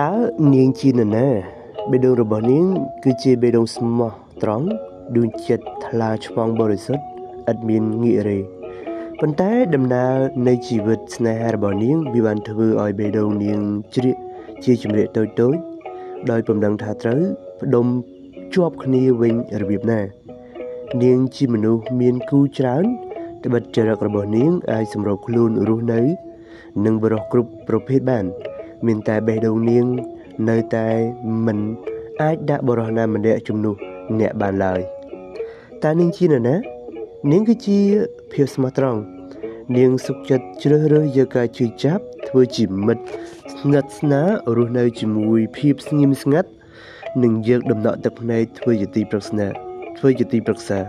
តើនាងជានរណាបេះដូងរបស់នាង គឺជាបេះដូងស្មោះត្រង់ដួងចិត្តថ្លាឆ្វង់បរិសុទ្ធឥតមានងាករេប៉ុន្តែដំណើរនៃជីវិតស្នេហារបស់នាងវាបានធ្វើឲ្យបេះដូងនាងជ្រៀកជាជំរាកតូចតូចដោយពំដឹងថាត្រូវផ្ដុំជាប់គ្នាវិញរបៀបណានាងជាមនុស្សមានគូច្រើនត្បិតចរិតរបស់នាងអាចសម្របខ្លួនរស់នៅ និងបរិះគ្រប់ប្រភេទបាន មានតែបេះដូងនាង នៅតែមិនអាចដាក់បរិះណាម្នាក់ជំនួសអ្នកបានឡើយតើនាងជានរណា នាងគឺជាភាពស្មោះត្រង់នាងសុខចិត្តជ្រើសរើសយកការជឿចាប់ធ្វើជាមិត្តស្និទ្ធស្នាលរស់នៅជាមួយភាពស្ងៀមស្ងាត់និងយកដំណក់ទឹកភ្នែកធ្វើជាទីប្រឹក្សាធ្វើជាទីប្រឹក្សា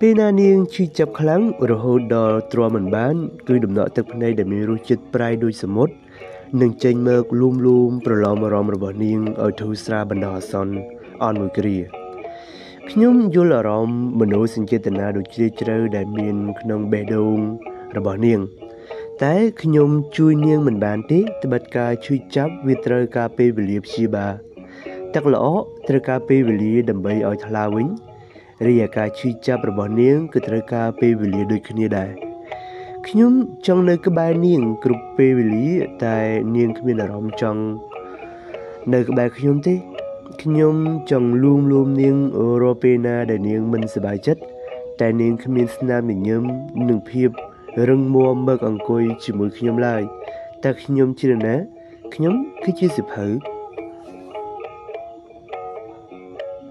ពេលណានាងឈឺចាប់ខ្លាំងរហូតដល់ទ្រាំមិនបាន គឺដំណក់ទឹកភ្នែកដែលមានរសជាតិប្រៃដូចសមុទ្រ នឹងចេញមកលូមលូមប្រឡំអារម្មណ៍របស់នាងឲ្យធូរស្រាលបណ្ដោះអាសន្នអន់មួយគ្រាខ្ញុំយល់អារម្មណ៍មនោសញ្ចេតនាដ៏ជ្រាលជ្រៅដែលមានក្នុងបេះដូងរបស់នាង តែខ្ញុំជួយនាងមិនបានទេត្បិតការជួយចាប់វាត្រូវការពេលវេលាព្យាបាលទឹកល្អត្រូវការពេលវេលាដើម្បីឲ្យថ្លាវិញរីឯការឈឺចាប់របស់នាងគឺត្រូវការពេលវេលាដូចគ្នាដែរ ខ្ញុំចង់នៅក្បែរនាង គ្រប់ពេលវេលាតែនាងគ្មានអារម្មណ៍ចង់នៅក្បែរខ្ញុំទេខ្ញុំចង់លួងលោមនាងរាល់ពេលណាដែលនាងមិនសប្បាយចិត្តតែនាងគ្មានស្នាមញញឹមនិងភាពរឹងមាំមើកអង្គុយជាមួយខ្ញុំឡើយតែខ្ញុំជាណាខ្ញុំគឺជាសិភៅ